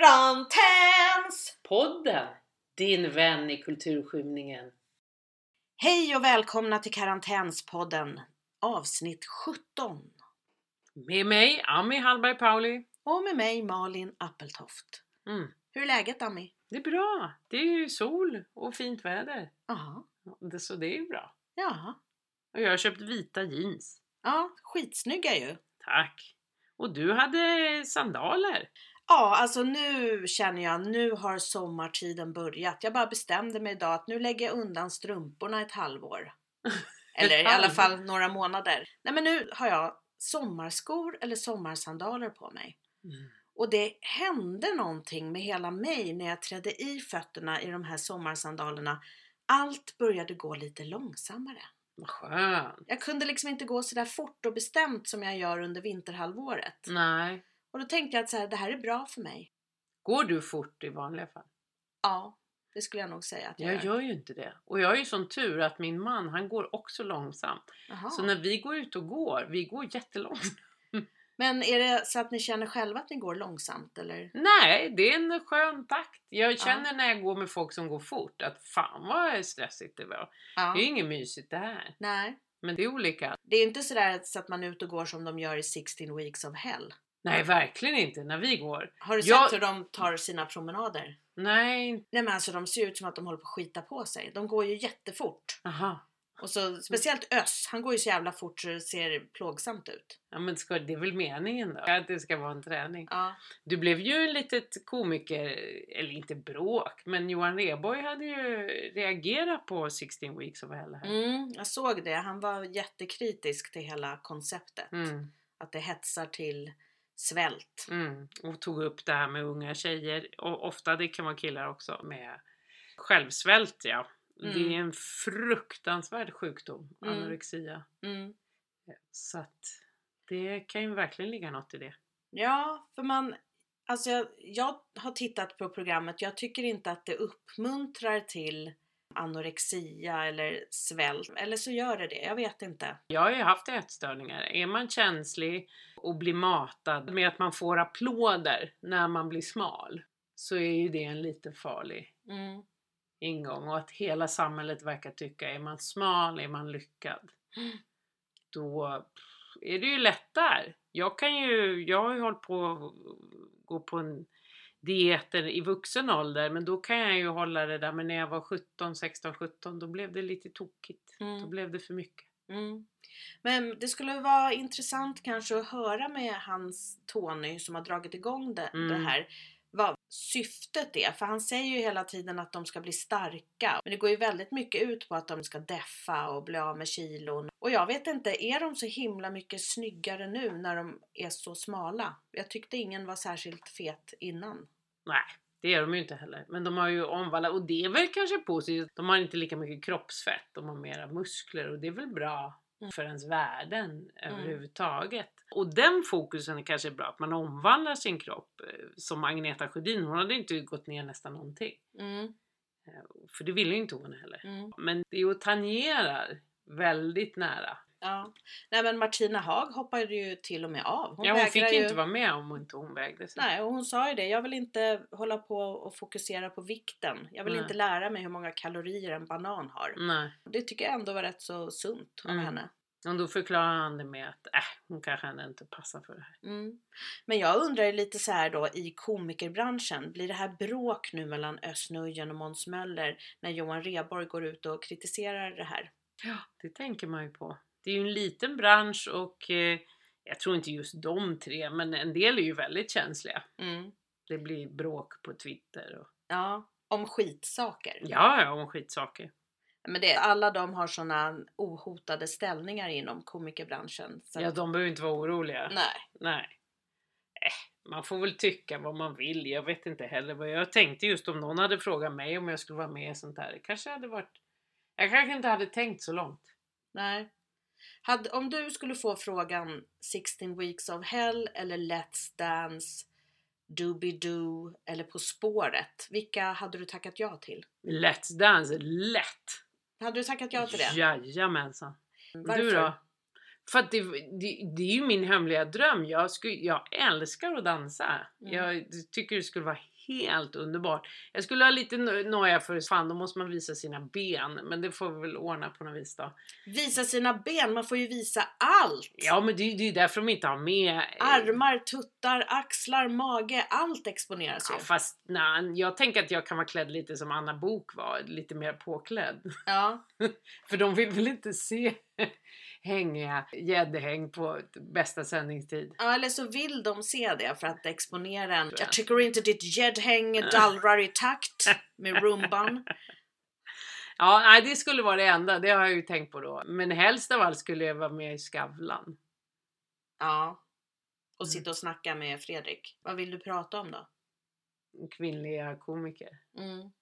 Karantäns! Podden, din vän i kulturskymningen. Hej och välkomna till Karantänspodden avsnitt 17. Med mig, Ami Hallberg Pauli. Och med mig Malin Appeltoft. Mm. Hur är läget Ami? Det är bra. Det är ju sol och fint väder. Det- Så det är ju bra. Ja. Och jag har köpt vita jeans. Ja, skitsnygga ju. Tack. Och du hade sandaler. Ja, alltså nu känner jag, nu har sommartiden börjat. Jag bara bestämde mig idag att nu lägger jag undan strumporna ett halvår. Eller i alla fall några månader. Nej men nu har jag sommarskor eller sommarsandaler på mig. Och det hände någonting med hela mig när jag trädde i fötterna i de här sommarsandalerna. Allt började gå lite långsammare. Vad skönt. Jag kunde liksom inte gå så där fort och bestämt som jag gör under vinterhalvåret. Nej. Och då tänkte jag att så här, det här är bra för mig. Går du fort i vanliga fall? Ja, det skulle jag nog säga att jag, Jag gör ju inte det. Och jag har ju sån tur att min man, han går också långsamt. Jaha. Så när vi går ut och går, vi går jättelångsamt. Men är det så att ni känner själva att ni går långsamt eller? Nej, det är en skön takt. Jag känner när jag går med folk som går fort att fan vad stressigt det var. Ja. Det är inget mysigt det här. Nej. Men det är olika. Det är inte sådär så att man är ute och går som de gör i 16 weeks of hell. Nej, verkligen inte när vi går. Har du sett Jag- hur de tar sina promenader? Nej, Nej men alltså de ser ut som att de håller på att skita på sig. De går ju jättefort. aha. Och så speciellt Öss, han går ju så jävla fort så det ser plågsamt ut. Ja, men ska, det är väl meningen då? Att det ska vara en träning. Ja. Du blev ju en litet komiker, eller inte bråk, men Johan Rheborg hade ju reagerat på 16 weeks of hell här. Mm, jag såg det. Han var jättekritisk till hela konceptet. Mm, Att det hetsar till svält. mm. Och tog upp det här med unga tjejer, och ofta det kan vara killar också, med självsvält ja. Det Mm. är en fruktansvärd sjukdom, Mm. anorexia. Mm. Så att det kan ju verkligen ligga något i det. Ja, för man... Alltså jag, jag har tittat på programmet. Jag tycker inte att det uppmuntrar till anorexia eller svält. Eller så gör det det. Jag vet inte. Jag har ju haft ätstörningar. Är man känslig och blir matad med att man får applåder när man blir smal så är ju det en lite farlig Mm. ingång och att hela samhället verkar tycka är man smal, är man lyckad. Mm. Då är det ju lätt där. Jag kan ju, jag har ju hållit på att gå på en dieter i vuxen ålder men då kan jag ju hålla det där men när jag var 17, 16, 17 då blev det lite tokigt. Då Mm. blev det för mycket. Mm. Men det skulle vara intressant kanske att höra med hans Tony som har dragit igång det, Mm. det här. Vad syftet är. För han säger ju hela tiden att de ska bli starka. Men det går ju väldigt mycket ut på att de ska deffa och bli av med kilon. Och jag vet inte, är de så himla mycket snyggare nu när de är så smala? Jag tyckte ingen var särskilt fet innan. Nej, det är de ju inte heller. Men de har ju omvandlat och det är väl kanske positivt. De har inte lika mycket kroppsfett, de har mera muskler och det är väl bra Mm. för ens värden överhuvudtaget. Och den fokusen är kanske bra, att man omvandlar sin kropp. Eh, Som Agneta Sjödin, hon hade inte gått ner nästan någonting. Mm, Eh, För det ville ju inte hon heller. mm. Men det är ju tangerar väldigt nära. Ja. Nej men Martina Haag hoppade ju till och med av. ja, hon fick ju inte vara med om inte hon vägde sig. Nej, och hon sa ju det. Jag vill inte hålla på och fokusera på vikten. Jag vill Nej. inte lära mig hur många kalorier en banan har. Nej. Det tycker jag ändå var rätt så sunt av Mm. henne. Och då förklarar han det med att äh, hon kanske ändå inte passar för det här. Mm. Men jag undrar lite så här då i komikerbranschen. Blir det här bråk nu mellan Özz och Måns Möller när Johan Rheborg går ut och kritiserar det här? Ja, det tänker man ju på. Det är ju en liten bransch och eh, jag tror inte just de tre, men en del är ju väldigt känsliga. Mm. Det blir bråk på Twitter och Ja, om skitsaker. ja, ja, om skitsaker. Men det, alla de har såna ohotade ställningar inom komikerbranschen. Så Ja, de behöver inte vara oroliga. Nej. Nej. Eh, man får väl tycka vad man vill. Jag vet inte heller vad jag tänkte just om någon hade frågat mig om jag skulle vara med i sånt här. Det kanske hade varit... Jag kanske inte hade tänkt så långt. Nej. Hade, om du skulle få frågan 16 weeks of hell eller Let's Dance, Doobie-Doo eller På spåret. Vilka hade du tackat ja till? Let's Dance, lätt! Hade du tackat ja till det? Jajamensan. Varför? Du då? För att det, det, det är ju min hemliga dröm. Jag, skulle, jag älskar att dansa. Mm. Jag tycker det skulle vara helt underbart. Jag skulle ha lite no- noja för fan då måste man visa sina ben. Men det får vi väl ordna på något vis då. Visa sina ben, man får ju visa allt! Ja men det, är ju därför de inte har med... eh, Armar, tuttar, axlar, mage, allt exponeras ju. Ja, fast nej, jag tänker att jag kan vara klädd lite som Anna Bok var, lite mer påklädd. Ja. För de vill väl inte se hängiga gäddhäng på bästa sändningstid. ja, eller så vill de se det för att exponera en. Jag. Tycker inte ditt gäddhäng dallrar i takt med rumban. Ja, nej, det skulle vara det enda, det har jag ju tänkt på då. Men helst av allt skulle jag vara med i Skavlan. Ja. Och Mm. sitta och snacka med Fredrik. Vad vill du prata om då? Kvinnliga komiker. Mm.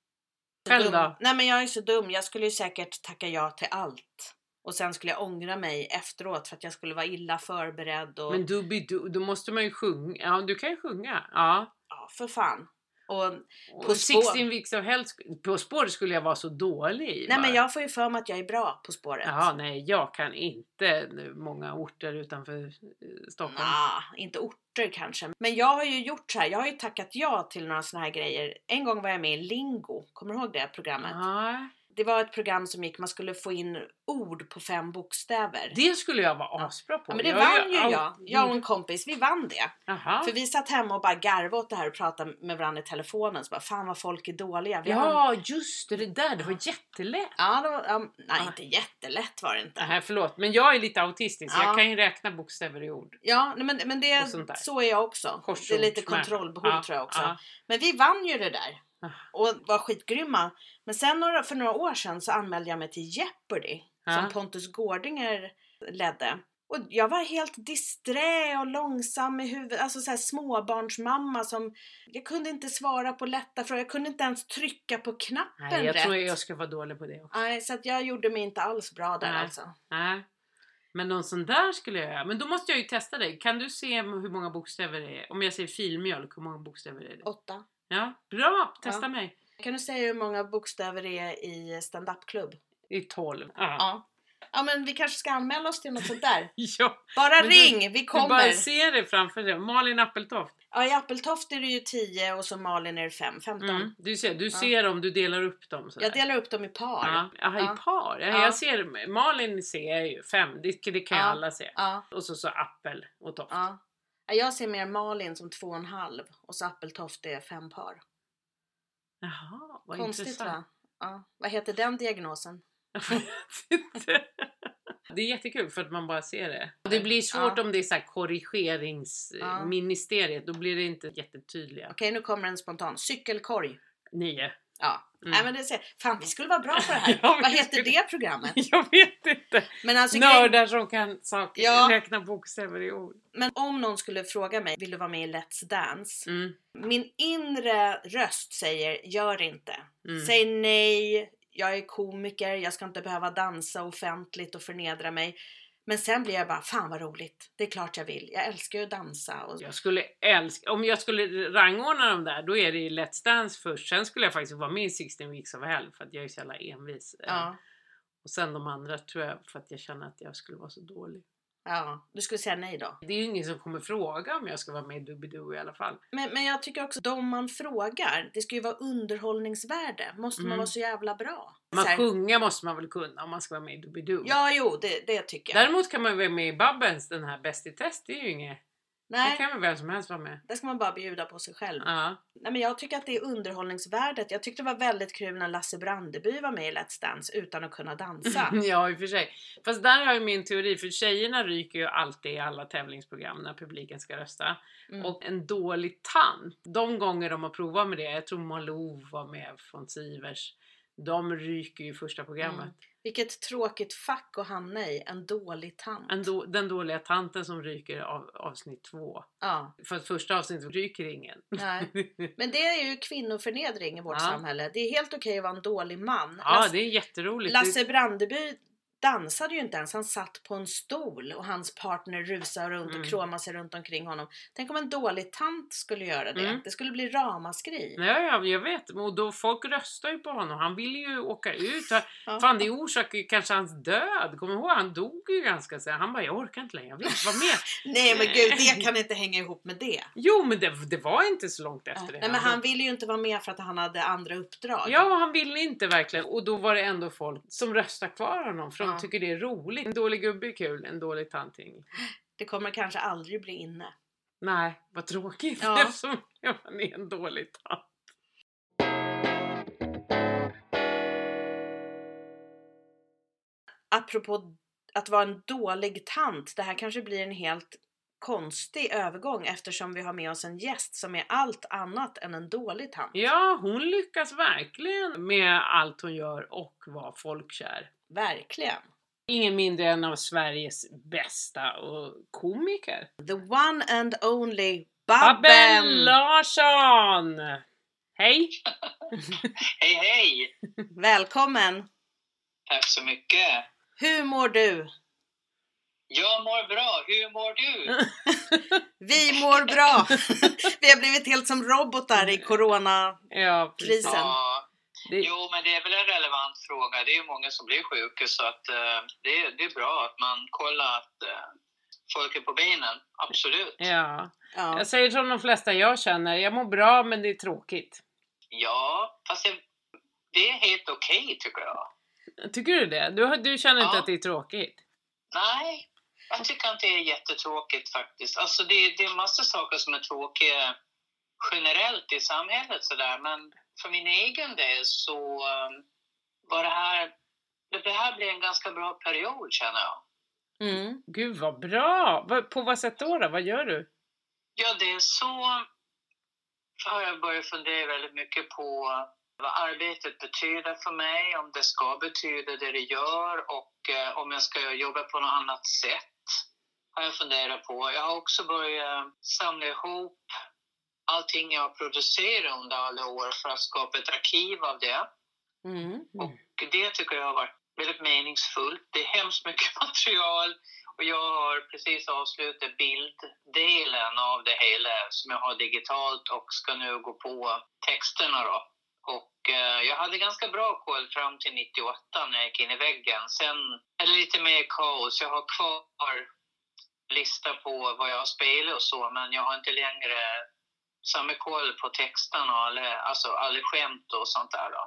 Själv då? Nej men jag är så dum. Jag skulle ju säkert tacka ja till allt. Och sen skulle jag ångra mig efteråt för att jag skulle vara illa förberedd och... Men Doobie-Doo, då måste man ju sjunga. Ja, du kan ju sjunga. Ja. Ja, för fan. Och, Och På spår. 16 weeks of hell, På spår skulle jag vara så dålig i. nej men bara. jag får ju för mig att jag är bra På spåret. Jaha, nej, jag kan inte många orter utanför eh, Stockholm. Nah, inte orter kanske. Men jag har ju gjort så här. Jag har ju tackat ja till några såna här grejer. En gång var jag med i Lingo. Kommer du ihåg det programmet? Ja, Det var ett program som gick, man skulle få in ord på fem bokstäver. det skulle jag vara Ja. asbra på. Ja, men det Jag vann ju jag. Jag och en kompis, vi vann det. Jaha. För vi satt hemma och bara garvade åt det här och pratade med varandra i telefonen. Så bara, fan vad folk är dåliga. Vi har en- Ja, just det, det där, det var jättelätt. Ja, det var, ja, nej Ja. inte jättelätt var det inte. Nej, förlåt, men jag är lite autistisk. Ja. Jag kan ju räkna bokstäver i ord. Ja, men, men det, så är jag också. Det är lite kontrollbehov Ja, tror jag också. ja. Men vi vann ju det där. Ah. Och var skitgrymma. Men sen några, för några år sedan så anmälde jag mig till Jeopardy. Ja. Som Pontus Gårdinger ledde. Och jag var helt disträ och långsam i huvudet. Alltså så här småbarnsmamma som... Jag kunde inte svara på lätta frågor. Jag kunde inte ens trycka på knappen Nej, jag rätt. tror jag ska vara dålig på det också. Nej, så att jag gjorde mig inte alls bra där Nej. alltså. Nej. Men någon sån där skulle jag göra. Men då måste jag ju testa dig. Kan du se hur många bokstäver det är? Om jag säger filmjölk, hur många bokstäver är det? Åtta. Ja, bra! Testa Ja. mig. Kan du säga hur många bokstäver det är i stand-up-klubb? Är 12. Ja. Ja. Ja men vi kanske ska anmäla oss till något sånt där. ja. Bara Men du- ring, vi Du kommer! bara ser det framför dig. Malin Appeltoft. Ja, i Appeltoft är det ju 10 och så Malin är det 5, 15. Mm. Du ser, du Ja. ser dem, du delar upp dem sådär. Jag delar upp dem i par. Ja, Jaha, Ja. i par? Ja, Ja. Jag ser, Malin ser jag ju, fem. Det, det kan ju Ja. alla se. Ja, Och så, så Appel och Toft. Ja. Ja, Jag ser mer Malin som två och en halv och så Appeltoft är fem par. Jaha, vad Konstigt intressant. va? Ja. Vad heter den diagnosen? Jag vet inte. Det är jättekul för att man bara ser det. Det blir svårt Ja. om det är så korrigeringsministeriet. Då blir det inte jättetydliga. Okej, nu kommer en spontan. Cykelkorg. Nio. Ja. Mm. Nej men det ser, fan vi skulle vara bra på det här. Ja, Vad heter skulle- det programmet? Jag vet inte. Men alltså, Nördar som kan saker, Ja. räkna bokstäver i ord. men om någon skulle fråga mig, vill du vara med i Let's Dance? Mm. Min inre röst säger, gör inte. Mm. Säg nej, jag är komiker, jag ska inte behöva dansa offentligt och förnedra mig. Men sen blir jag bara, fan vad roligt. Det är klart jag vill. Jag älskar ju att dansa. Och... Jag skulle älska, om jag skulle rangordna dem där, då är det ju Let's Dance först. Sen skulle jag faktiskt vara med i 16 Weeks of Hell för att jag är så jävla envis. Eh, Ja, Och sen de andra tror jag för att jag känner att jag skulle vara så dålig. Ja, du skulle säga nej då. Det är ju ingen som kommer fråga om jag ska vara med i Doobidoo i alla fall. Men, men jag tycker också, de man frågar, det ska ju vara underhållningsvärde. Måste man Mm. vara så jävla bra? Man här- sjunga måste man väl kunna om man ska vara med i Doobidoo. Ja, jo, det, det tycker jag. Däremot kan man vara med i Babbens, den här Bäst i test, det är ju inget. Nej, kan väl vem som helst vara med. där ska man bara bjuda på sig själv. Ja. Nej, men jag tycker att det är underhållningsvärdet. Jag tyckte det var väldigt kul när Lasse Brandeby var med i Let's Dance utan att kunna dansa. ja, i och för sig. Fast där har jag min teori, för tjejerna ryker ju alltid i alla tävlingsprogram när publiken ska rösta. Mm. Och en dålig tant, de gånger de har provat med det, jag tror Malou var med från Sivers, de ryker ju i första programmet. Mm. Vilket tråkigt fack att hamna i. En dålig tant. En då, den dåliga tanten som ryker av avsnitt två. Ja, För att första avsnittet ryker ingen. nej. Men det är ju kvinnoförnedring i vårt Ja. samhälle. Det är helt okej att vara en dålig man. Ja, Lasse, det är jätteroligt. Lasse Brandeby dansade ju inte ens, han satt på en stol och hans partner rusade runt Mm. och kråmade sig runt omkring honom. Tänk om en dålig tant skulle göra det. Mm. Det skulle bli ramaskri. Ja, ja, jag vet. Och då, folk röstar ju på honom. Han ville ju åka ut. Ja. Fan, det orsakade ju kanske hans död. Kommer ihåg? Han dog ju ganska sen. Han bara, jag orkar inte längre. Jag vill inte vara med. Nej men gud, det kan inte hänga ihop med det. Jo, men det, det var inte så långt efter det. Nej men han ville ju inte vara med för att han hade andra uppdrag. Ja, han ville inte verkligen. Och då var det ändå folk som röstar kvar honom för De tycker det är roligt. En dålig gubbe är kul, en dålig tant. Det kommer kanske aldrig bli inne. Nej, vad tråkigt Ja. eftersom jag är en dålig tant. Apropå att vara en dålig tant. Det här kanske blir en helt konstig övergång eftersom vi har med oss en gäst som är allt annat än en dålig tant. Ja, hon lyckas verkligen med allt hon gör och var folkkär. Verkligen. Ingen mindre än av Sveriges bästa och komiker. The one and only Babben Babben! Larsson! Hej! Hej hej! Välkommen! Tack så mycket. Hur mår du? Jag mår bra, hur mår du? Vi mår bra! vi har blivit helt som robotar i corona. Ja, precis. Krisen. Ja, Det, jo, men det är väl en relevant fråga. Det är ju många som blir sjuka så att eh, det, är- det är bra att man kollar att eh, folk är på benen. Absolut. ja. Ja. Jag säger som de flesta jag känner, jag mår bra men det är tråkigt. Ja, fast det, det är helt okej tycker jag. Tycker du det? Du, du känner inte Ja. att det är tråkigt? Nej, jag tycker inte det är jättetråkigt faktiskt. Alltså det, det är massa saker som är tråkiga generellt i samhället sådär, men för min egen del så um, var det här, det här blev en ganska bra period känner jag. Mm. Gud vad bra! På vad sätt då? då? Vad gör du? Ja, det är så har jag börjat fundera väldigt mycket på vad arbetet betyder för mig, om det ska betyda det det gör och eh, om jag ska jobba på något annat sätt. Har jag funderat på. Jag har också börjat samla ihop allting jag har producerat under alla år för att skapa ett arkiv av det. Mm. Och det tycker jag har varit väldigt meningsfullt. Det är hemskt mycket material och jag har precis avslutat bilddelen av det hela som jag har digitalt och ska nu gå på texterna då. Och eh, jag hade ganska bra koll fram till 98 när jag gick in i väggen. Sen är det lite mer kaos. Jag har kvar lista på vad jag har spelat och så men jag har inte längre samma koll på texterna och alla, alltså alla skämt och sånt där då.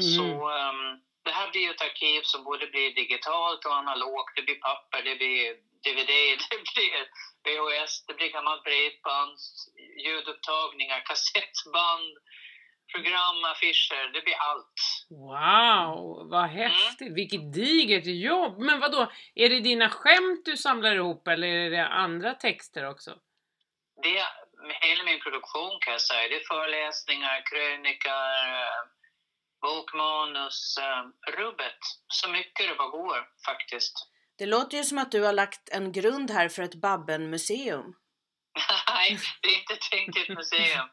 Mhm. Så ehm, det här blir ett arkiv som både blir digitalt och analogt. Det blir papper, det blir DVD, det blir VHS, det blir gammalt bredband, ljudupptagningar, kassettband, program, affischer, det blir allt. Wow, vad häftigt! Vilket digert jobb! Men vad då? är det dina skämt du samlar ihop eller är det andra texter också? Det hela min produktion kan jag säga. Det är föreläsningar, krönikor, eh, bokmanus, eh, rubbet. Så mycket det bara går faktiskt. Det låter ju som att du har lagt en grund här för ett Babben-museum. Nej, det är inte tänkt ett museum.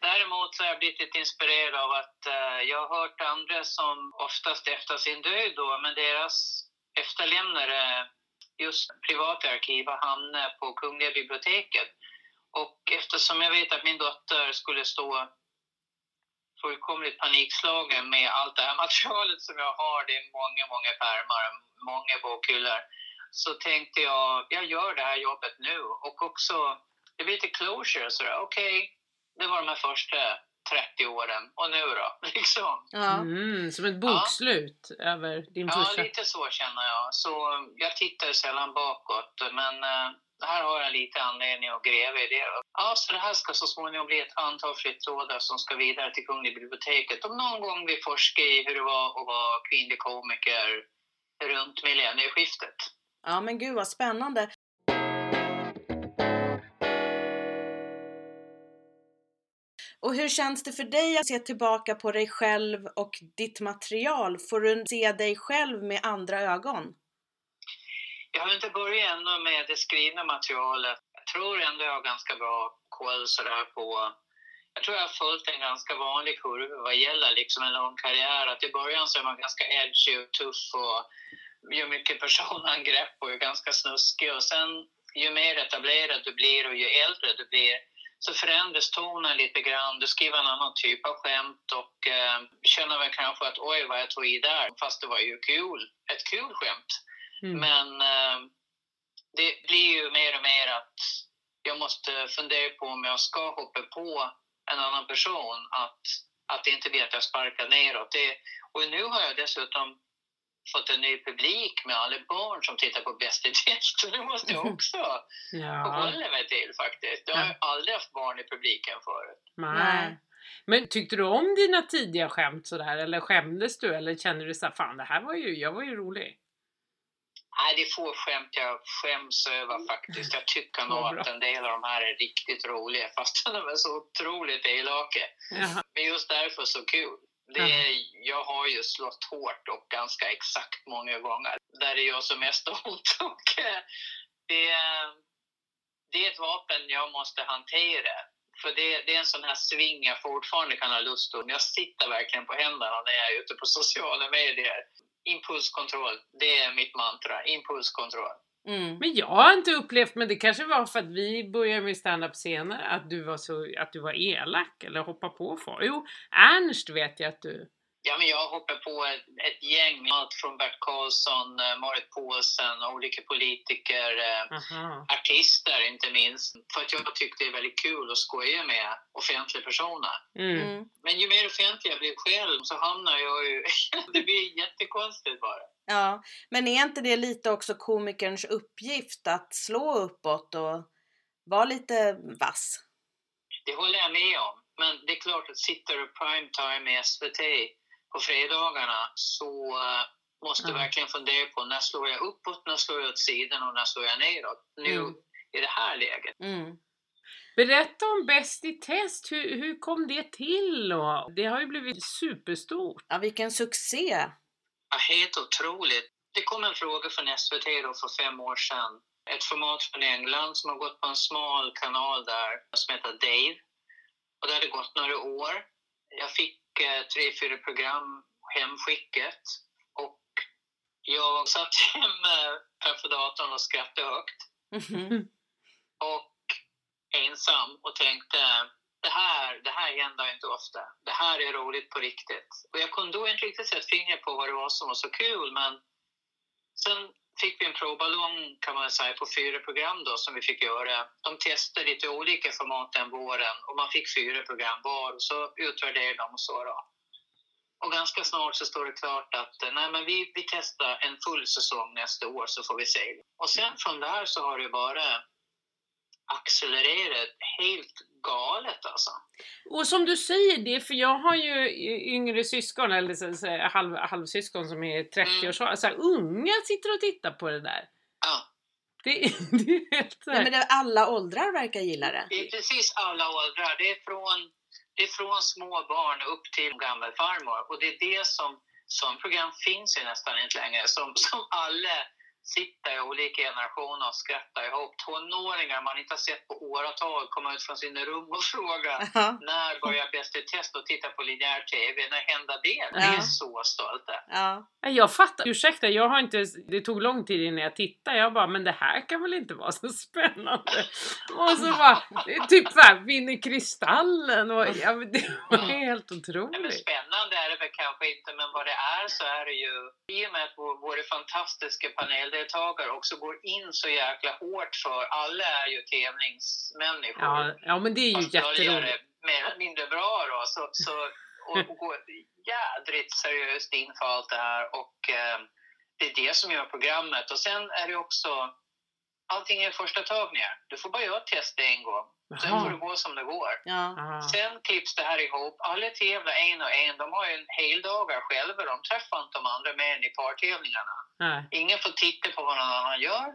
Däremot så har jag blivit lite inspirerad av att eh, jag har hört andra som oftast efter sin död då, men deras efterlämnare, just privata arkiv, har hamnat på Kungliga biblioteket. Och eftersom jag vet att min dotter skulle stå fullkomligt panikslagen med allt det här materialet som jag har, det är många, många pärmar, många bokhyllor, så tänkte jag, jag gör det här jobbet nu och också, det blir lite closure sådär, okej, det var de här första 30 åren och nu då, liksom. Ja. Mm, som ett bokslut över din Ja, första... lite så känner jag. Så jag tittar sällan bakåt, men eh, här har jag lite anledning att gräva i det. Ja, så det här ska så småningom bli ett antal flyttlådor som ska vidare till Kungliga biblioteket. Om någon gång vi forskar i hur det var att vara kvinnlig komiker runt millennieskiftet. ja, men gud vad spännande. Och hur känns det för dig att se tillbaka på dig själv och ditt material? Får du se dig själv med andra ögon? Jag har inte börjat ännu med det skrivna materialet. Jag tror ändå jag har ganska bra koll sådär på... Jag tror jag har följt en ganska vanlig kurva vad gäller liksom en lång karriär. Att i början så är man ganska edgy och tuff och gör mycket personangrepp och är ganska snuskig. Och sen ju mer etablerad du blir och ju äldre du blir så förändras tonen lite grann. Du skriver en annan typ av skämt och eh, känner väl kanske att oj vad jag tog i där, fast det var ju kul. Ett kul skämt. Mm. Men eh, det blir ju mer och mer att jag måste fundera på om jag ska hoppa på en annan person, att, att det inte blir att jag sparkar neråt. Det, och nu har jag dessutom fått en ny publik med alla barn som tittar på Bäst i test. Så det måste jag också Ja. förhålla mig till faktiskt. Jag har ju aldrig haft barn i publiken förut. Nej. Nej. Men tyckte du om dina tidiga skämt sådär eller skämdes du eller kände du såhär fan det här var ju, jag var ju rolig? Nej, det är få skämt jag skäms över faktiskt. Jag tycker nog att en del av de här är riktigt roliga fast de är så otroligt elaka. Jaha. Men just därför så kul. Det är, jag har ju slått hårt och ganska exakt många gånger. Där det gör som mest ont. Och det, är- det är ett vapen jag måste hantera. För det, det är en sån här sving jag fortfarande kan ha lust att... Jag sitter verkligen på händerna när jag är ute på sociala medier. Impulskontroll, det är mitt mantra. Impulskontroll. Mm. Men jag har inte upplevt, men det kanske var för att vi började med stand-up senare, att du var så, att du var elak eller hoppa på folk. Jo, Ernst vet jag att du... Ja, men jag hoppar på ett, ett gäng, allt från Bert Karlsson, eh, Marit Paulsen, olika politiker, Aha. artister inte minst. För att jag tyckte det är väldigt kul att skoja med offentliga personer. Mm. Mm. Men ju mer offentlig jag blir själv så hamnar jag ju... det blir jättekonstigt bara. Ja, men är inte det lite också komikerns uppgift att slå uppåt och vara lite vass? Det håller jag med om. Men det är klart att sitter du primetime i SVT på fredagarna så eh, måste Ja. verkligen fundera på när slår jag uppåt, när slår jag åt sidan och när slår jag neråt. Nu Mm. i det här läget. Mm. Berätta om Bäst i test, hur, hur kom det till? Och det har ju blivit superstort. Ja, vilken succé! Ja, helt otroligt. Det kom en fråga från SVT då för fem år sedan. Ett format från England som har gått på en smal kanal där som heter Dave. Och det hade gått några år. Jag fick tre, fyra program hemskickat och jag satt hemma framför datorn och skrattade högt Mhm. och ensam och tänkte det här, det här händer inte ofta. Det här är roligt på riktigt. Och jag kunde då inte riktigt sätta fingret på vad det var som var så kul men sen fick vi en provballong kan man säga på fyra program då som vi fick göra. De testade lite olika format den våren och man fick fyra program var och så utvärderade de och så då. Och ganska snart så står det klart att nej, men vi, vi testar en full säsong nästa år så får vi se. Och sen från där så har det bara accelererat helt galet alltså. Och som du säger det, för jag har ju yngre syskon, eller så, så, halv, halvsyskon som är 30 år, så, alltså, unga sitter och tittar på det där. Ja, Det, det är helt så Nej, men det, alla åldrar verkar gilla det. det är precis alla åldrar. Det är från, det är från små barn upp till gammelfarmor. Och det är det som, som program finns ju nästan inte längre. Som, som alla sitter olika generationer och skrattar ihop. Tonåringar man inte har sett på åratal kommer ut från sina rum och frågar Ja, när börjar Bäst i test och titta på linjär TV? När hände det? Vi Ja. är så stolta. ja. Jag fattar, ursäkta jag har inte, det tog lång tid innan jag tittade, jag bara men det här kan väl inte vara så spännande? Och så bara, typ såhär, vinner Kristallen och ja, men det var helt Nej, men otroligt. spännande är det väl kanske inte, men vad det är så är det ju i och med att vår- våra fantastiska paneldeltagare också går in så jäkla hårt för alla är ju tävlingsmänniskor. Ja, ja men det är ju Fast jätteroligt. mer eller mindre bra då. Så, så, och, och går jädrigt seriöst in för allt det här och eh, det är det som gör programmet. Och sen är det också allting är första tagningar. Du får bara göra ett test en gång. Sen får det gå som det går. ja. Sen klipps det här ihop. Alla tävlar en och en. De har ju en heldagar själva. De träffar inte de andra mer än i partävlingarna. Nej. Ingen får titta på vad någon annan gör.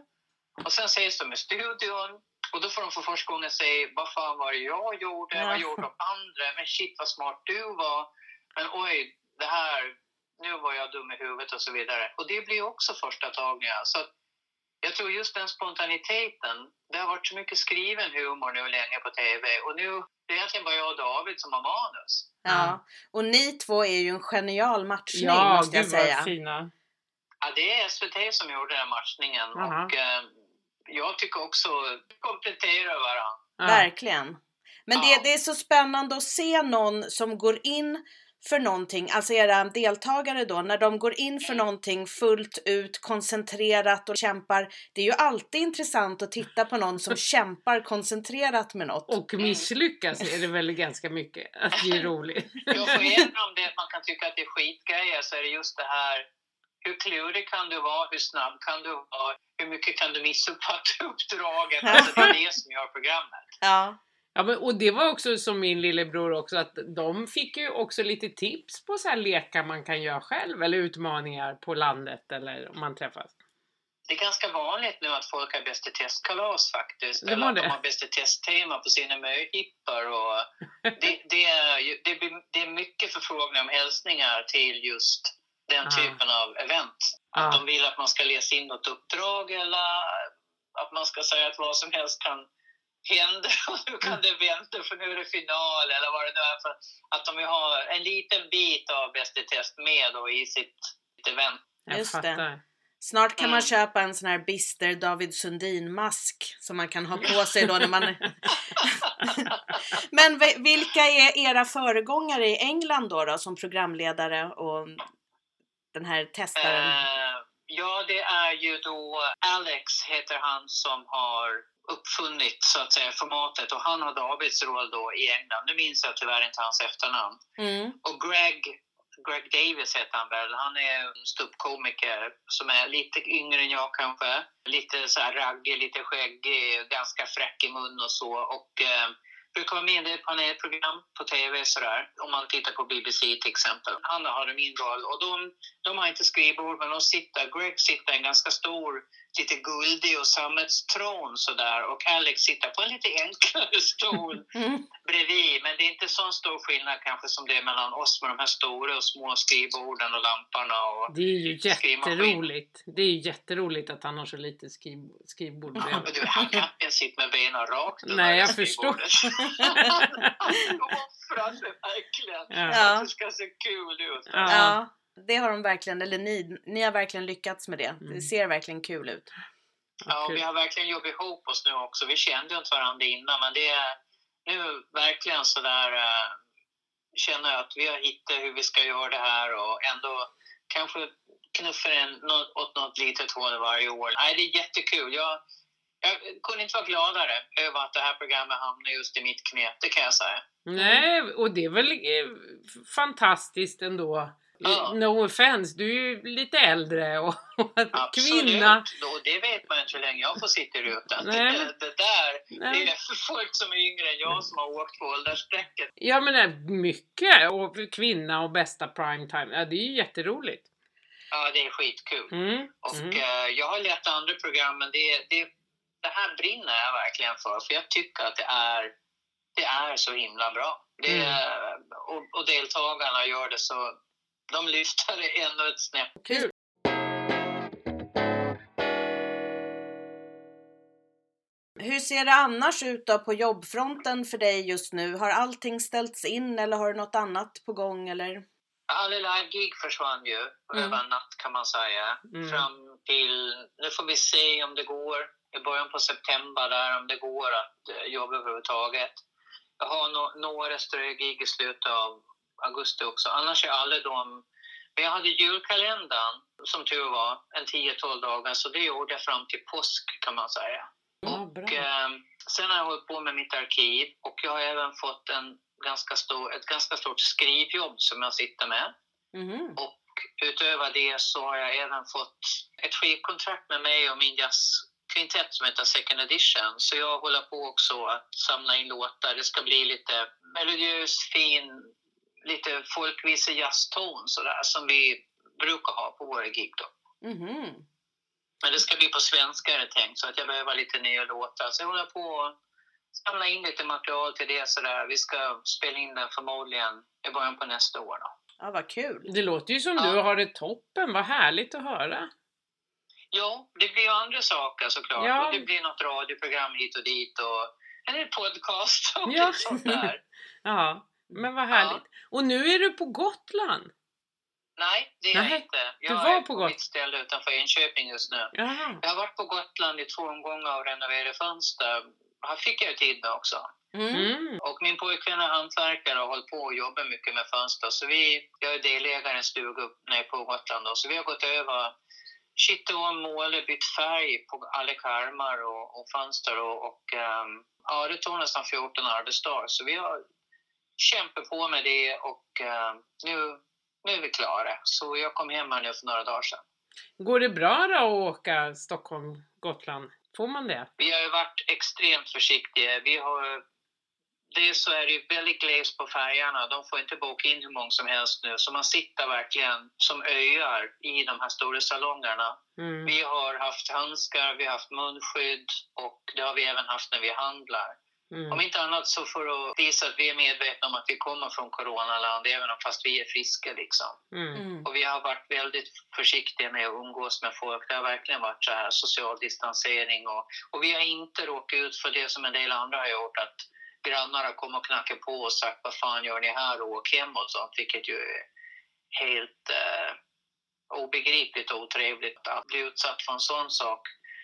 Och sen ses de i studion. Och då får de för första gången säga vad fan var det jag gjorde? Ja. Vad gjorde de andra? Men shit vad smart du var. Men oj, det här, nu var jag dum i huvudet och så vidare. Och det blir också första tagningar. Så jag tror just den spontaniteten, det har varit så mycket skriven humor nu länge på TV. Och nu, det är egentligen bara jag och David som har manus. ja. Och ni två är ju en genial matchning Ja, måste jag gud säga. vad fina. Ja, det är SVT som gjorde den matchningen Jaha. och eh, jag tycker också kompletterar varandra. Ja. Verkligen. Men det, Ja. det är så spännande att se någon som går in för någonting, alltså era deltagare då, när de går in för någonting fullt ut, koncentrerat och kämpar. Det är ju alltid intressant att titta på någon som kämpar koncentrerat med något. Och misslyckas är det väl ganska mycket. Att det är roligt. Ja, för även om det, man kan tycka att det är skitgrejer så är det just det här hur klurig kan du vara? Hur snabb kan du vara? Hur mycket kan du missuppfatta uppdraget? Alltså, det är det som gör programmet. Ja, Ja, men, och det var också som min lillebror också att de fick ju också lite tips på så här lekar man kan göra själv eller utmaningar på landet eller om man träffas. Det är ganska vanligt nu att folk har bäst i testkalas faktiskt. Det Eller att det. de har bäst i testtema på sina möhippor. Det, det, är, ju- det, blir- det är mycket förfrågningar om hälsningar till just den Ah. typen av event. Att Ja. de vill att man ska läsa in något uppdrag eller att man ska säga att vad som helst kan hända och nu kan det vänta för nu är det final eller vad det nu är. För att de vill ha en liten bit av Bäst i test med då i sitt event. Just det. snart kan man Mm. köpa en sån här bister David Sundin-mask som man kan ha på sig då när man... Men vi- vilka är era föregångare i England då, då som programledare och den här testaren? Eh, ja, det är ju då Alex heter han som har uppfunnit så att säga formatet och han har Davids roll då i England. Nu minns jag tyvärr inte hans efternamn. Mm. Och Greg, Greg Davis heter han väl. Han är en ståuppkomiker som är lite yngre än jag kanske. Lite så här raggig, lite skäggig, ganska fräck i mun och så. Och eh, brukar vara med i panelprogram på TV sådär. Om man tittar på BBC till exempel. Han har min roll och de, de har inte skrivbord men de sitter, Greg sitter i en ganska stor, lite guldig och sammetstron sådär. Och Alex sitter på en lite enklare stol Mm. bredvid. Men det är inte så stor skillnad kanske som det är mellan oss med de här stora och små skrivborden och lamporna. Och, Det är ju jätteroligt. Det är ju jätteroligt att han har så lite skriv, skrivbord men bredvid. du, han kan inte sitta med benen rakt Nej, jag skrivbordet. Han offrar sig verkligen. Ja. Ja. Att det ska se kul ut. Ja. Ja, det har de verkligen, eller ni, ni har verkligen lyckats med det. Det Mm. ser verkligen kul ut. Ja, vi har verkligen jobbat ihop oss nu också. Vi kände ju inte varandra innan, men det är nu verkligen så där uh, känner jag att vi har hittat hur vi ska göra det här och ändå kanske knuffar en nå- åt något litet håll varje år. Nej, det är jättekul. Jag, jag kunde inte vara gladare över att det här programmet hamnar just i mitt knä, det kan jag säga. Nej, och det är väl eh, fantastiskt ändå. Ja. No offense, du är ju lite äldre och, Absolut. kvinna. Och det vet man inte hur länge jag får sitta i rutan. Nej, Det, det där, det Nej. är för folk som är yngre än jag som har åkt på åldersstrecket. Ja men eh, mycket! Och kvinna och bästa primetime. Ja, det är ju jätteroligt. Ja, det är skitkul. Mm. Och Mm. eh, jag har lett andra program, men det, det, det här brinner jag verkligen för. För jag tycker att det är, det är så himla bra. Det, Mm. är- och, och deltagarna gör det så... De lyfter det ännu ett snäpp. Kul! Hur ser det annars ut då på jobbfronten för dig just nu? Har allting ställts in eller har du något annat på gång eller? Alla live-gig försvann ju Mm. över en natt kan man säga. Mm. Fram till... Nu får vi se om det går i början på september där, om det går att eh, jobba överhuvudtaget. Jag har no, några strögig i slutet av augusti också. Annars är alla de... Men jag hade julkalendern, som tur var, en 10-12 dagar, så det gjorde jag fram till påsk kan man säga. Ja. Och, eh, sen har jag hållit på med mitt arkiv och jag har även fått en ganska stor, ett ganska stort skrivjobb som jag sitter med. Mhm. Och utöver det så har jag även fått ett skivkontrakt med mig och min jazzkvintett som heter Second Edition. Så jag håller på också att samla in låtar. Det ska bli lite melodiös, fin, lite folkvisa jazzton sådär som vi brukar ha på våra gig då. Mhm. Men det ska bli på svenska är det tänkt, så att jag behöver lite nya låtar. Så jag håller på att samla in lite material till det sådär. Vi ska spela in den förmodligen i början på nästa år då. Ja, vad kul. Det låter ju som Ja. du har det toppen, vad härligt att höra. Ja, det blir ju andra saker såklart. Ja. Och det blir något radioprogram hit och dit och en podcast och Ja. sånt där. Ja, men vad härligt. Och nu är du på Gotland. Nej, det är jag Nej, inte. Jag du var är på på mitt ställe utanför Enköping just nu. Jaha. Jag har varit på Gotland i två omgångar och renoverat fönster. Här fick jag ju tid med också. Mm. Mm. Och min pojkvän är hantverkare och har hållit på och jobbat mycket med fönster. Så vi, jag är delägare i en stuga nere på Gotland. Då. Så vi har gått över, kittat om, målat, bytt färg på alla karmar och, och fönster. Och, och um, ja, det tog nästan 14 arbetsdagar. Så vi har kämpat på med det och ehm, nu, nu är vi klara. Så jag kom hem här nu för några dagar sedan. Går det bra då att åka Stockholm-Gotland? Får man det? Vi har ju varit extremt försiktiga. Vi har, dels så är det ju väldigt glest på färjorna. De får inte boka in hur många som helst nu. Så man sitter verkligen som öar i de här stora salongerna. Mm. Vi har haft handskar, vi har haft munskydd och det har vi även haft när vi handlar. Om Mm. inte annat så för att visa att vi är medvetna om att vi kommer från coronaland, även om fast vi är friska liksom. Mm. Mm. Och vi har varit väldigt försiktiga med att umgås med folk. Det har verkligen varit så här social distansering och, och vi har inte råkat ut för det som en del andra har gjort, att grannar har kommit och knackat på och sagt vad fan gör ni här och åk hem och sånt, vilket ju är helt eh, obegripligt och otrevligt att bli utsatt för en sån sak.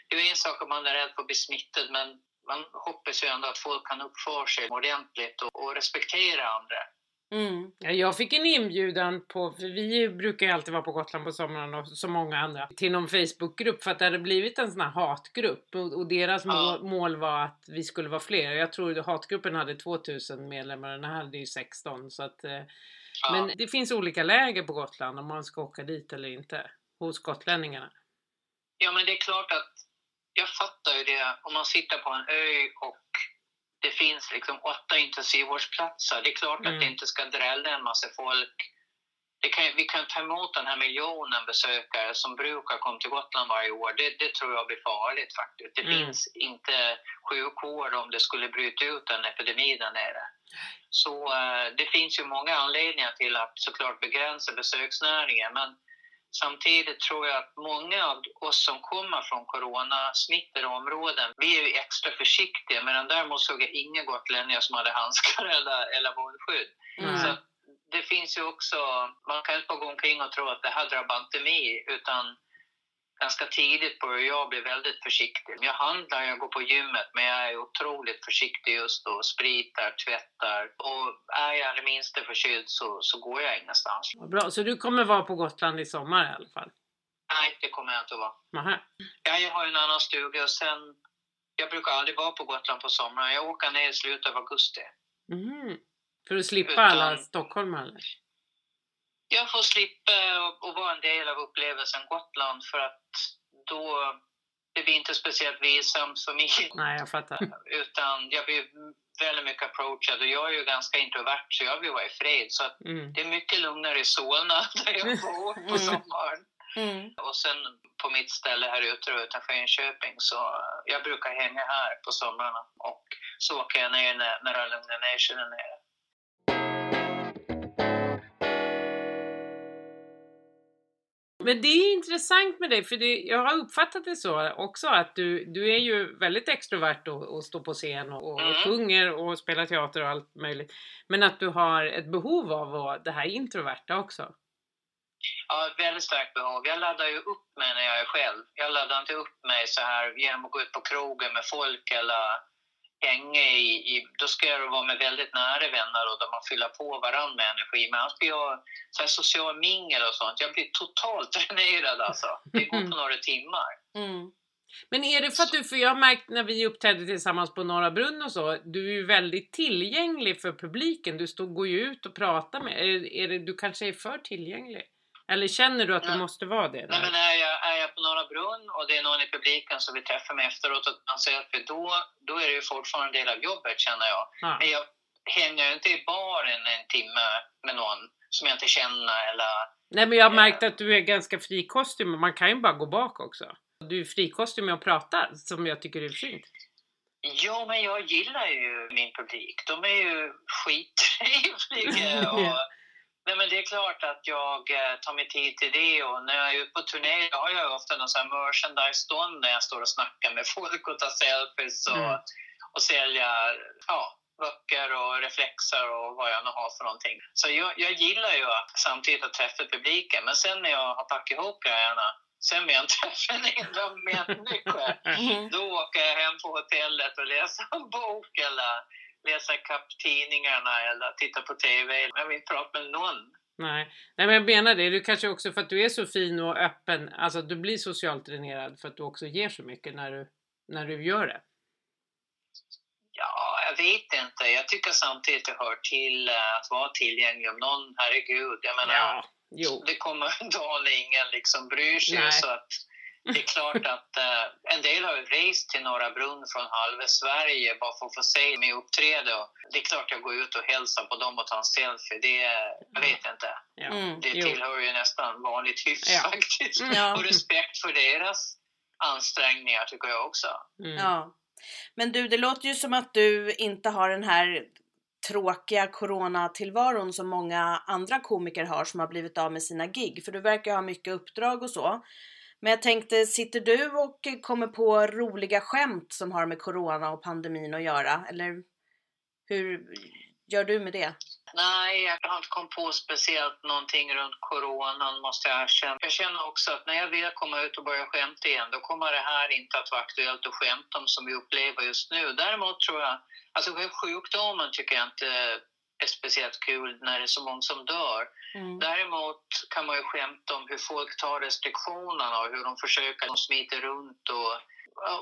Det är en sak om man är rädd för att bli smittad, men man hoppas ju ändå att folk kan uppföra sig ordentligt och, och respektera andra. Mm. Ja, jag fick en inbjudan på, för vi brukar ju alltid vara på Gotland på sommaren och så många andra, till någon Facebookgrupp för att det hade blivit en sån här hatgrupp och, och deras Ja. mål, mål var att vi skulle vara fler. Jag tror att hatgruppen hade 2000 medlemmar och den här hade ju 16 så att eh, Ja. Men det finns olika läger på Gotland om man ska åka dit eller inte hos gotlänningarna. Ja, men det är klart att jag fattar ju det. Om man sitter på en ö och det finns liksom åtta intensivvårdsplatser. Det är klart Mm. att det inte ska drälla en massa folk. Det kan, vi kan ta emot den här miljonen besökare som brukar komma till Gotland varje år. Det, det tror jag blir farligt faktiskt. Det Mm. finns inte sjukvård om det skulle bryta ut en epidemi där nere. Så eh, det finns ju många anledningar till att såklart begränsa besöksnäringen. Men Samtidigt tror jag att många av oss som kommer från coronasmittade områden, vi är ju extra försiktiga. Men däremot såg jag inga gotlänningar som hade handskar eller, eller munskydd. Mm. Så det finns ju också, man kan inte bara gå omkring och tro att det här drabbar inte mig, utan ganska tidigt började jag bli väldigt försiktig. Jag handlar, jag går på gymmet, men jag är otroligt försiktig just då. Spritar, tvättar. Och är jag det minsta förkyld så, så går jag ingenstans. Bra, så du kommer vara på Gotland i sommar i alla fall? Nej, det kommer jag inte att vara. Ja, jag har en annan stuga och sen... Jag brukar aldrig vara på Gotland på sommaren. Jag åker ner i slutet av augusti. Mhm. För att slippa Utan- alla stockholmare? Jag får slippa och, och vara en del av upplevelsen Gotland för att då... Det blir inte speciellt vilsamt för mig. Nej, jag fattar. Utan jag blir väldigt mycket approachad och jag är ju ganska introvert så jag vill vara i fred. Så att Mm. det är mycket lugnare i Solna där jag bor på Mm. sommaren. Mm. Och sen på mitt ställe här ute utanför Enköping så jag brukar hänga här på somrarna och så åker jag ner när, när det lugnar ner sig där nere. Men det är intressant med dig, för det, jag har uppfattat det så också att du, du är ju väldigt extrovert och, och står på scen och, och Mm. sjunger och spelar teater och allt möjligt. Men att du har ett behov av det här introverta också. Ja, ett väldigt starkt behov. Jag laddar ju upp mig när jag är själv. Jag laddar inte upp mig så här genom att gå ut på krogen med folk eller hänga i, i... Då ska jag vara med väldigt nära vänner och där man fyller på varandra med energi. Men annars blir jag så här social mingel och sånt. Jag blir totalt dränerad alltså. Det går på några timmar. Mm. Men är det för att du, för jag har märkt när vi uppträdde tillsammans på Norra Brunn och så, du är ju väldigt tillgänglig för publiken. Du står, går ju ut och pratar med, är, är det, du kanske är för tillgänglig? Eller känner du att du Nej. måste vara det? Nej, Där? men är jag, är jag på Norra Brunn och det är någon i publiken som vill träffa mig efteråt och man säger att då, då är det ju fortfarande en del av jobbet känner jag. Ja. Men jag hänger ju inte i baren en timme med någon som jag inte känner eller... Nej men jag har märkt att du är ganska frikostig, men man kan ju bara gå bak också. Du är frikostig med att prata, som jag tycker är fint. Ja, men jag gillar ju min publik. De är ju skittrevliga. Och, nej, men det är klart att jag eh, tar mig tid till det. Och när jag är ute på turné har jag ofta någon sån merchandise-stånd där jag står och snackar med folk och tar selfies och, Mm. och säljer ja, böcker och reflexer och vad jag nu har för någonting. Så jag, jag gillar ju samtidigt att träffa publiken, men sen när jag har packat ihop grejerna Sen vill jag inte träffa en enda människa. Mhm. Då åker jag hem på hotellet och läser en bok eller läser kapp tidningarna eller tittar på TV. Jag vill inte prata med någon. Nej. Nej men jag menar det, du kanske också för att du är så fin och öppen, alltså du blir socialt dränerad för att du också ger så mycket när du, när du gör det. Ja, jag vet inte. Jag tycker samtidigt det hör till eh, att vara tillgänglig. Om någon, herregud, jag menar, Ja, jo. det kommer en dag när ingen liksom bryr sig. Nej. Så att det är klart att eh, en del har ju rest till Norra Brunn från halva Sverige bara för att få se mig uppträda. Det är klart jag går ut och hälsar på dem och tar en selfie. Det är, jag vet inte. Mm. Det tillhör ju nästan vanligt hyfs Ja. faktiskt. Ja. Och respekt för deras ansträngningar tycker jag också. Mm. Ja. Men du, det låter ju som att du inte har den här tråkiga coronatillvaron som många andra komiker har som har blivit av med sina gig. För du verkar ha mycket uppdrag och så. Men jag tänkte, sitter du och kommer på roliga skämt som har med corona och pandemin att göra? Eller hur gör du med det? Nej, jag har inte kommit på speciellt någonting runt coronan måste jag erkänna. Jag känner också att när jag väl kommer ut och börjar skämta igen då kommer det här inte att vara aktuellt att skämta om som vi upplever just nu. Däremot tror jag, alltså sjukdomen tycker jag inte är speciellt kul när det är så många som dör. Mm. Däremot kan man ju skämta om hur folk tar restriktionerna och hur de försöker, de smiter runt och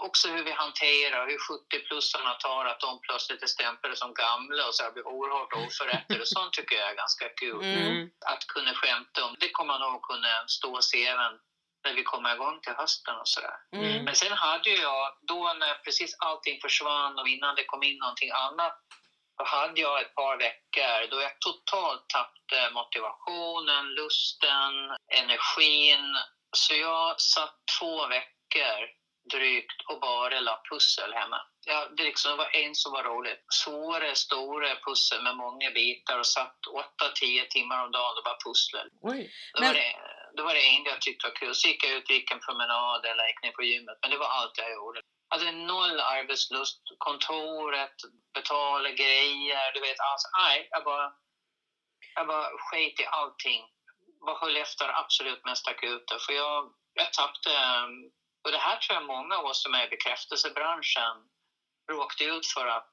också hur vi hanterar, hur 70-plussarna tar att de plötsligt är stämplade som gamla och så här blir oerhört oförrättade. Sånt tycker jag är ganska kul Mm. Mm. att kunna skämta om. Det kommer nog kunna stå sig även när vi kommer igång till hösten och sådär. Mm. Men sen hade jag, då när precis allting försvann och innan det kom in någonting annat, då hade jag ett par veckor då jag totalt tappade motivationen, lusten, energin. Så jag satt två veckor drygt och bara la pussel hemma. Ja, det, liksom var en som var roligt. Svåra, stora pussel med många bitar och satt 8-10 timmar om dagen och bara pusslade. Oj. Men- det, då var det en jag tyckte var kul. Så gick jag ut gick en promenad eller gick ner på gymmet. Men det var allt jag gjorde. Hade noll arbetslust. Kontoret, betala grejer, du vet. Alltså, nej, jag bara, jag bara sket i allting. Bara höll efter absolut mest akuta. För jag, jag tappade... Och det här tror jag många av oss som är i bekräftelsebranschen råkade ut för att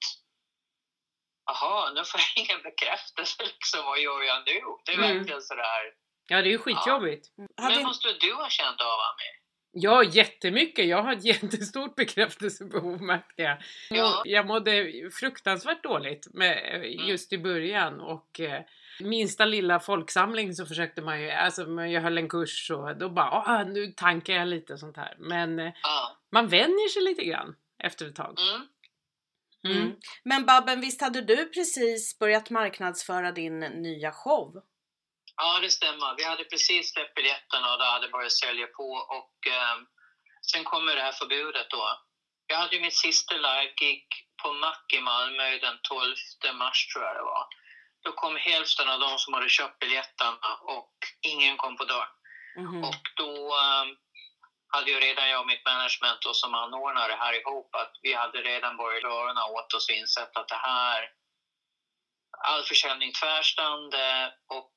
Jaha, nu får jag ingen bekräftelse liksom. Vad gör jag nu? Det är Mm. verkligen sådär. Ja, det är ju skitjobbigt. Hade Men inte- måste du ha känt av Ami? Ja, jättemycket. Jag har ett jättestort bekräftelsebehov märkte jag. Ja. Jag mådde fruktansvärt dåligt med, just i början och eh, minsta lilla folksamling så försökte man ju, alltså jag höll en kurs och då bara, ah, nu tankar jag lite och sånt här. Men eh, Ja. man vänjer sig lite grann efter ett tag. Mm. Mm. Men Babben, visst hade du precis börjat marknadsföra din nya show? Ja, det stämmer. Vi hade precis släppt biljetterna och det hade börjat sälja på. Och eh, sen kommer det här förbudet då. Jag hade ju mitt sista live-gig på Mac i Malmö den 12 mars tror jag det var. Då kom hälften av de som hade köpt biljetterna och ingen kom på dörren. Mhm. Och då eh, hade ju redan jag och mitt management och som anordnare här ihop att vi hade redan börjat röra åt oss och insett att det här, all försäljning tvärstannade och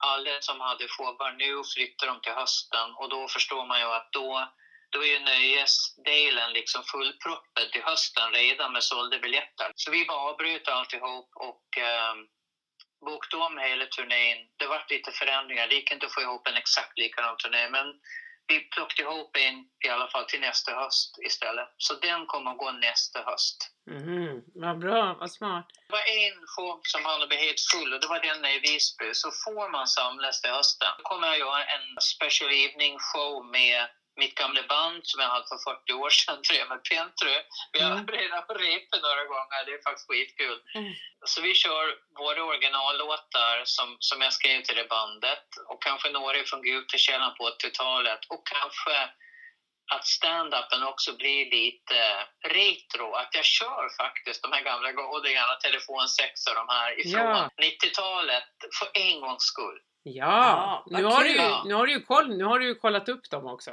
alla som hade showar nu flyttar de till hösten och då förstår man ju att då, då är ju nöjesdelen liksom fullproppad till hösten redan med sålda biljetter. Så vi bara avbröt alltihop och eh, bokade om hela turnén. Det var lite förändringar, det gick inte att få ihop en exakt likadan turné men vi plockade ihop en i alla fall till nästa höst istället. Så den kommer gå nästa höst. Mhm, Vad bra, vad smart. Det var en show som hann bli helt full och det var den i Visby. Så får man samlas till hösten. Då kommer jag göra en special evening show med mitt gamla band som jag hade för 40 år sedan, Tre med Pentry. Vi har Mm. redan repat några gånger, det är faktiskt skitkul. Mm. Så vi kör våra originallåtar som, som jag skrev till det bandet och kanske några från Gutekällan på 80-talet och kanske att stand-upen också blir lite retro. Att jag kör faktiskt de här gamla godingarna, Telefon 6 och de här ifrån Ja. 90-talet för en gångs skull. Ja, Ja, nu, har du nu har du ju koll, nu har du ju kollat upp dem också.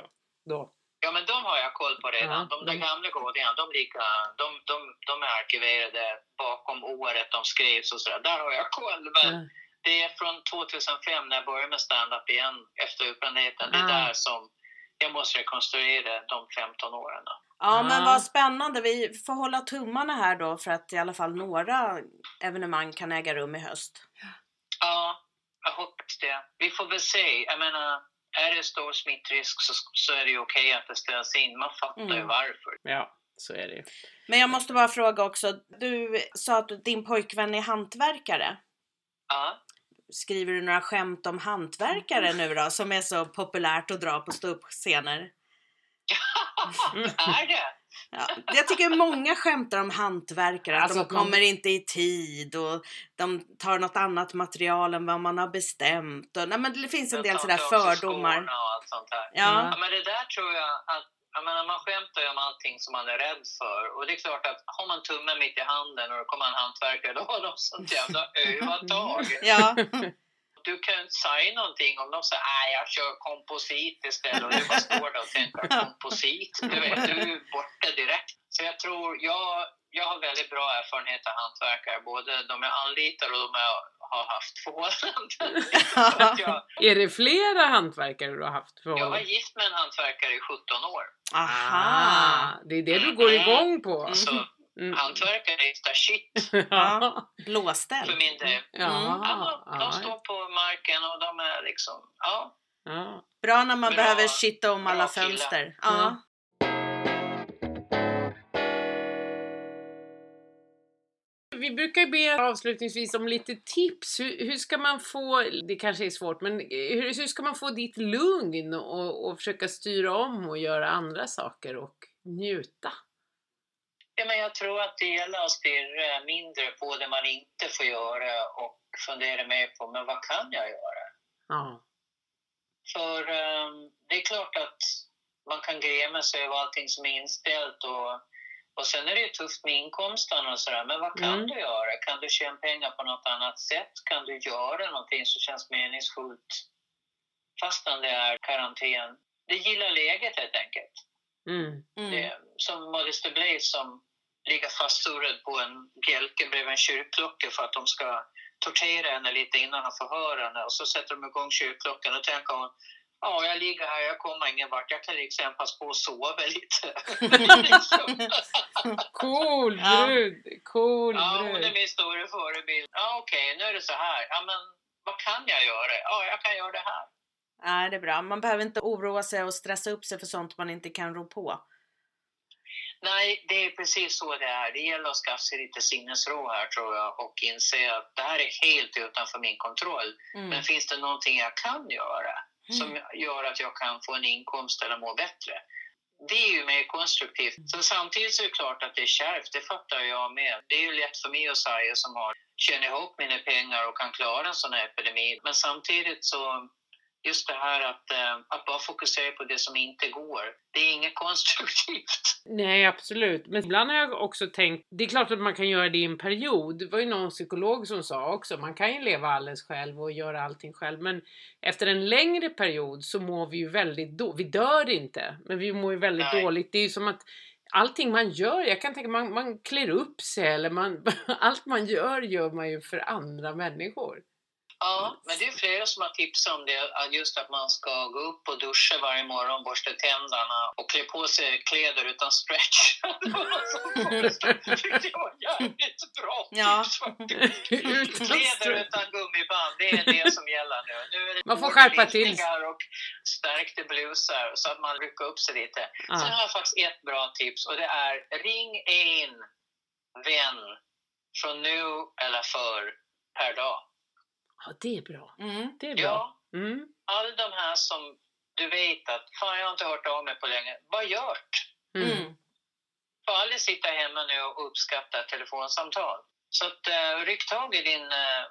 Då. Ja, men de har jag koll på redan. Ja, de där de- gamla godingarna, de, ligger, de, de, de är arkiverade bakom året de skrevs och sådär. Där har jag koll. Men Ja. det är från 2005 när jag började med stand-up igen efter utbrändheten. Det är Ah. där som jag måste rekonstruera de 15 åren. då. Ja men Ja. vad spännande. Vi får hålla tummarna här då för att i alla fall några evenemang kan äga rum i höst. Ja, jag hoppas det. Vi får väl se. Jag menar, är det stor smittrisk så, så är det ju okej att det ställs in. Man fattar ju Mm. varför. ja, så är det ju. Men jag måste bara fråga också. Du sa att din pojkvän är hantverkare. Ja. Skriver du några skämt om hantverkare nu då som är så populärt att dra på ståuppscener? är det? Ja, jag tycker många skämtar om hantverkare, att Alltså de att man- kommer inte i tid och de tar något annat material än vad man har bestämt. Och, nej, men det finns en del sådär fördomar. skorna Och allt sånt där. Ja, Ja, men det där tror jag att jag menar, man skämtar ju om allting som man är rädd för. Och det är klart att har man tummen mitt i handen och det kommer en hantverkare, då har de sånt jävla övertag. ja, Du kan ju inte säga någonting om de säger att jag kör komposit istället och du bara står där och tänker komposit. Du vet, du är borta direkt. Så jag tror, jag, jag har väldigt bra erfarenhet av hantverkare. Både de jag anlitar och de jag har haft förhållanden. Jag, Är det flera hantverkare du har haft jag var förhållanden? gift med en hantverkare i 17 år. aha. det är det du går igång på? Mm. Så Mm. hantverkare är shit Ja. för Blåställ. min del. Ja. Ja, de står på marken och de är liksom, ja. ja. Bra när man Bra- behöver shitta om alla fönster. Ja. Ja. Vi brukar be avslutningsvis om lite tips. Hur, hur ska man få, det kanske är svårt, men hur, hur ska man få ditt lugn och, och försöka styra om och göra andra saker och njuta? Ja men jag tror att det gäller att stirra mindre på det man inte får göra och fundera mer på, men vad kan jag göra? Ja. För ehm, det är klart att man kan gräma sig över allting som är inställt och, och sen är det ju tufft med inkomsten och sådär. Men vad kan Mm. du göra? Kan du tjäna pengar på något annat sätt? Kan du göra någonting som känns meningsfullt fastän det är karantän? Det gillar läget helt enkelt. Mm. Mm. Det, som Modesty Blaze som ligger fastsurrad på en bjälke bredvid en kyrkklocka för att de ska tortera henne lite innan de förhör henne. Och så sätter de igång kyrkklockan och tänker hon Ja, jag ligger här, jag kommer ingen vart. Jag kan liksom passa på att sova lite. Cool Ja. brud! Cool ja, hon är brud! min stora förebild. Ja, okej, nu är det så här. Ja, men vad kan jag göra? Ja, jag kan göra det här. Nej, det är bra. Man behöver inte oroa sig och stressa upp sig för sånt man inte kan rå på. Nej, det är precis så det är. Det gäller att skaffa sig lite sinnesro här tror jag och inse att det här är helt utanför min kontroll. Mm. Men finns det någonting jag kan göra som gör att jag kan få en inkomst eller må bättre? Det är ju mer konstruktivt. Så samtidigt så är det klart att det är kärvt, det fattar jag med. Det är ju lätt för mig att säga som har tjänat ihop mina pengar och kan klara en sån här epidemi. Men samtidigt så, just det här att, eh, att bara fokusera på det som inte går, det är inget konstruktivt. Nej, absolut. Men ibland har jag också tänkt, det är klart att man kan göra det i en period. Det var ju någon psykolog som sa också, man kan ju leva alldeles själv och göra allting själv. Men efter en längre period så mår vi ju väldigt dåligt. Vi dör inte, men vi mår ju väldigt Nej. dåligt. Det är ju som att allting man gör, jag kan tänka man, man klär upp sig eller man, allt man gör gör man ju för andra människor. Ja, men det är flera som har tipsat om det, att just att man ska gå upp och duscha varje morgon, borsta tänderna och klä på sig kläder utan stretch. Det var någon som var jävligt bra Ja. tips faktiskt. Utan Kläder utan gummiband, det är det som gäller nu. Nu är det Man får skärpa till och stärkta blusar så att man rycker upp sig lite. Sen har jag faktiskt ett bra tips och det är ring en vän från nu eller förr per dag. Ja, det är bra. Mm. Det är bra. Ja, Mm. all de här som du vet att fan jag har inte hört av mig på länge, vad gjort? Mm. Mm. Får aldrig sitta hemma nu och uppskatta telefonsamtal. Så att, uh, ryck tag i din eh,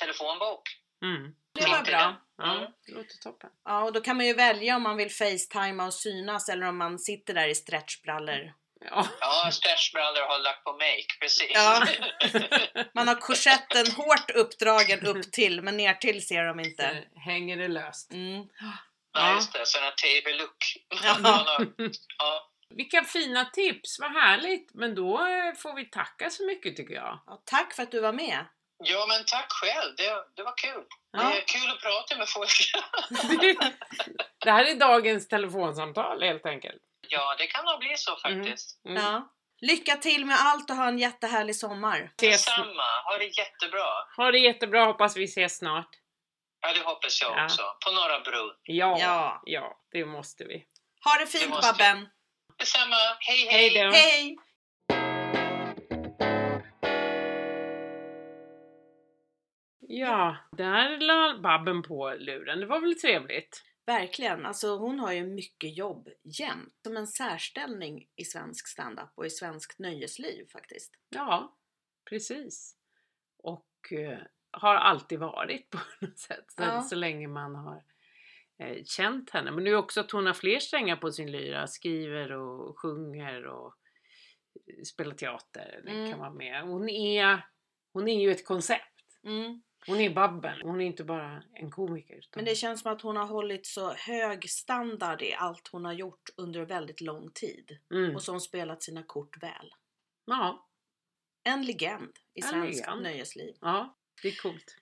telefonbok. Mm. Det var bra. Ja, Mm. det låter toppen. Ja, och då kan man ju välja om man vill facetima och synas eller om man sitter där i stretchbrallor. Ja. Ja, stretchbrallor har lagt på make, precis. Ja. Man har korsetten hårt uppdragen upp till men ner till ser de inte. Hänger det löst. Mm. Ja, just det. Sån här TV-look. Ja. ja. Vilka fina tips, vad härligt! Men då får vi tacka så mycket tycker jag. Ja, tack för att du var med. ja, men tack själv. Det, det var kul. Ja. Det är kul att prata med folk. Det här är dagens telefonsamtal helt enkelt. Ja, det kan nog bli så faktiskt. Mm. Ja. Lycka till med allt och ha en jättehärlig sommar. Ses. Detsamma. Ha det jättebra. Ha det jättebra, hoppas vi ses snart. Ja, det hoppas jag Ja. också. På Norra Brunn. Ja, ja, Ja. det måste vi. Ha det Det fint måste- Babben. Detsamma. Hej, Hej hej! då! Hej! Ja, där la Babben på luren. Det var väl trevligt? Verkligen, alltså hon har ju mycket jobb jämt. Som en särställning i svensk standup och i svenskt nöjesliv faktiskt. Ja, precis. Och eh, har alltid varit på något sätt. Så, Ja. så länge man har eh, känt henne. Men nu också att hon har fler strängar på sin lyra. Skriver och sjunger och eh, spelar teater. Mm. kan vara med. Hon är, hon är ju ett koncept. Mm. Hon är Babben. Hon är inte bara en komiker. Utan... Men det känns som att hon har hållit så hög standard i allt hon har gjort under väldigt lång tid. mm. Och som spelat sina kort väl. Ja, En legend i En svenskt legend. nöjesliv. ja, det är coolt.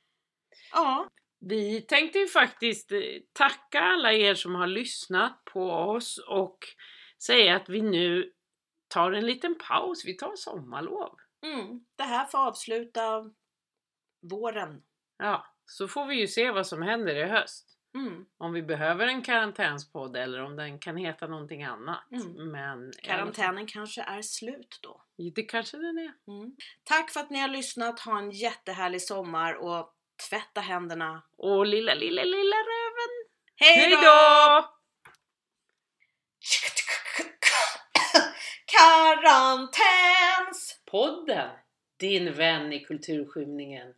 Ja, Vi tänkte ju faktiskt eh, tacka alla er som har lyssnat på oss och säga att vi nu tar en liten paus. Vi tar sommarlov. mm. det här får avsluta våren. Ja, så får vi ju se vad som händer i höst. Mm. Om vi behöver en karantänspodd eller om den kan heta någonting annat. Mm. Men Karantänen kanske är slut då. Det kanske den är. Mm. Tack för att ni har lyssnat. Ha en jättehärlig sommar och tvätta händerna. Och lilla, lilla, lilla röven. Hej då! då! Karantäns! Podden, din vän i kulturskymningen.